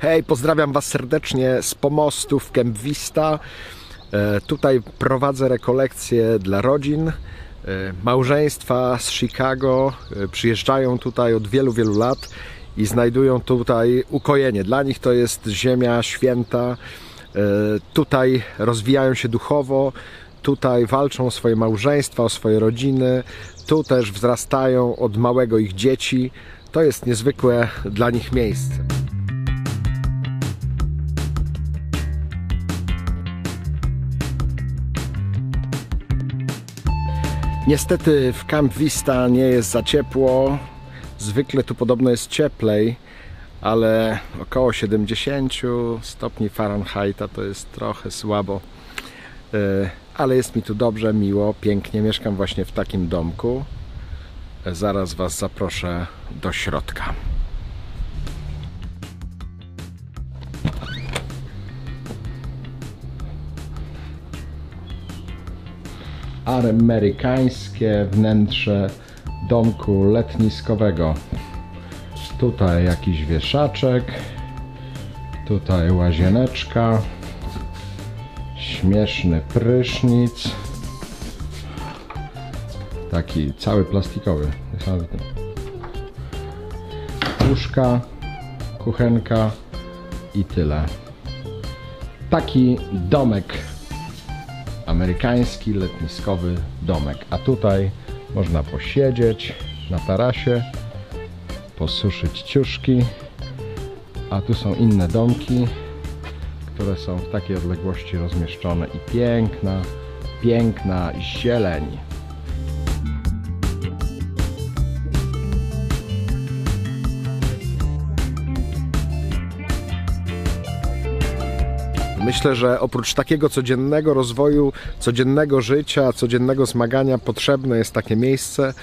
Hej, pozdrawiam Was serdecznie z pomostu w Camp Vista. E, tutaj prowadzę rekolekcje dla rodzin. E, małżeństwa z Chicago e, przyjeżdżają tutaj od wielu, wielu lat i znajdują tutaj ukojenie. Dla nich to jest ziemia święta. Tutaj rozwijają się duchowo, tutaj walczą o swoje małżeństwa, o swoje rodziny. Tu też wzrastają od małego ich dzieci. To jest niezwykłe dla nich miejsce. Niestety w Camp Vista nie jest za ciepło. Zwykle tu podobno jest cieplej, ale około 70 stopni Fahrenheita to jest trochę słabo. E, ale jest mi tu dobrze, miło, pięknie. Mieszkam właśnie w takim domku. E, zaraz Was zaproszę do środka. Amerykańskie wnętrze domku letniskowego. Tutaj jakiś wieszaczek, tutaj łazieneczka, śmieszny prysznic, taki cały plastikowy, łóżka, kuchenka i tyle. Taki domek amerykański letniskowy domek. A tutaj można posiedzieć na tarasie, posuszyć ciuszki. A tu są inne domki, które są w takiej odległości rozmieszczone i piękna, piękna zieleń. Myślę, że oprócz takiego codziennego rozwoju, codziennego życia, codziennego zmagania potrzebne jest takie miejsce,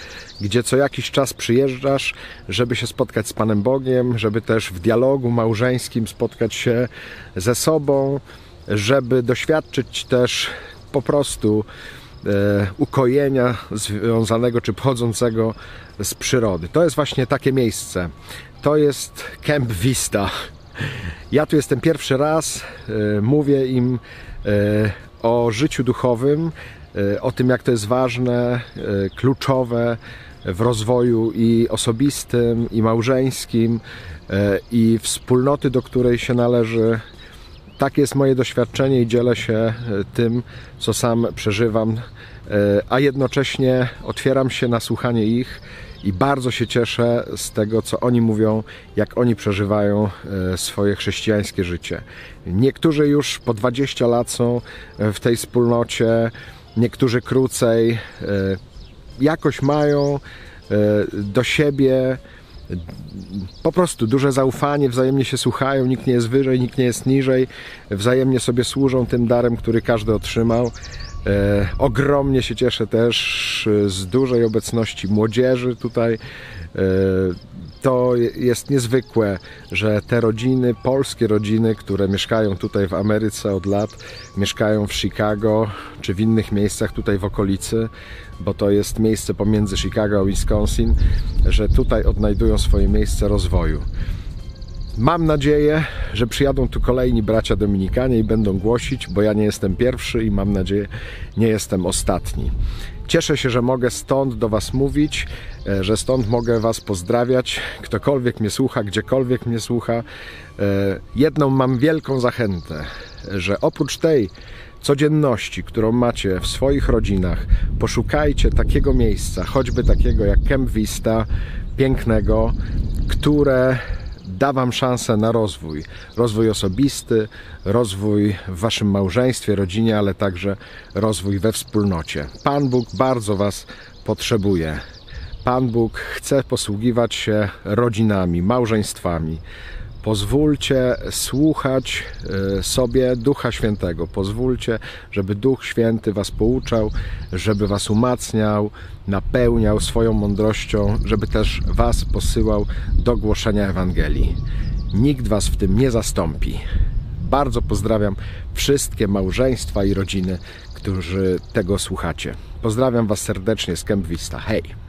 gdzie co jakiś czas przyjeżdżasz, żeby się spotkać z Panem Bogiem, żeby też w dialogu małżeńskim spotkać się ze sobą, żeby doświadczyć też po prostu e, ukojenia związanego czy pochodzącego z przyrody. To jest właśnie takie miejsce. To jest Camp Vista. Ja tu jestem pierwszy raz, e, mówię im e, o życiu duchowym, e, o tym jak to jest ważne, kluczowe w rozwoju i osobistym, i małżeńskim, i wspólnoty, do której się należy. Tak jest moje doświadczenie i dzielę się tym, co sam przeżywam, a jednocześnie otwieram się na słuchanie ich i bardzo się cieszę z tego, co oni mówią, jak oni przeżywają e, swoje chrześcijańskie życie. Niektórzy już po 20 lat są e, w tej wspólnocie, niektórzy krócej. E, jakoś mają do siebie po prostu duże zaufanie, wzajemnie się słuchają, nikt nie jest wyżej, nikt nie jest niżej, wzajemnie sobie służą tym darem, który każdy otrzymał. E, ogromnie się cieszę też e, z dużej obecności młodzieży tutaj. E, to jest niezwykłe, że te rodziny, polskie rodziny, które mieszkają tutaj w Ameryce od lat, mieszkają w Chicago czy w innych miejscach tutaj w okolicy, bo to jest miejsce pomiędzy Chicago a Wisconsin, że tutaj odnajdują swoje miejsce rozwoju. Mam nadzieję, że przyjadą tu kolejni bracia Dominikanie i będą głosić, bo ja nie jestem pierwszy i mam nadzieję, nie jestem ostatni. Cieszę się, że mogę stąd do Was mówić, e, że stąd mogę Was pozdrawiać. Ktokolwiek mnie słucha, gdziekolwiek mnie słucha. E, jedną mam wielką zachętę, że oprócz tej codzienności, którą macie w swoich rodzinach, poszukajcie takiego miejsca, choćby takiego jak Camp Vista, pięknego, które da Wam szansę na rozwój. Rozwój osobisty, rozwój w Waszym małżeństwie, rodzinie, ale także rozwój we wspólnocie. Pan Bóg bardzo Was potrzebuje. Pan Bóg chce posługiwać się rodzinami, małżeństwami. Pozwólcie słuchać e, sobie Ducha Świętego. Pozwólcie, żeby Duch Święty Was pouczał, żeby Was umacniał, napełniał swoją mądrością, żeby też Was posyłał do głoszenia Ewangelii. Nikt Was w tym nie zastąpi. Bardzo pozdrawiam wszystkie małżeństwa i rodziny, którzy tego słuchacie. Pozdrawiam Was serdecznie z Camp Vista. Hej!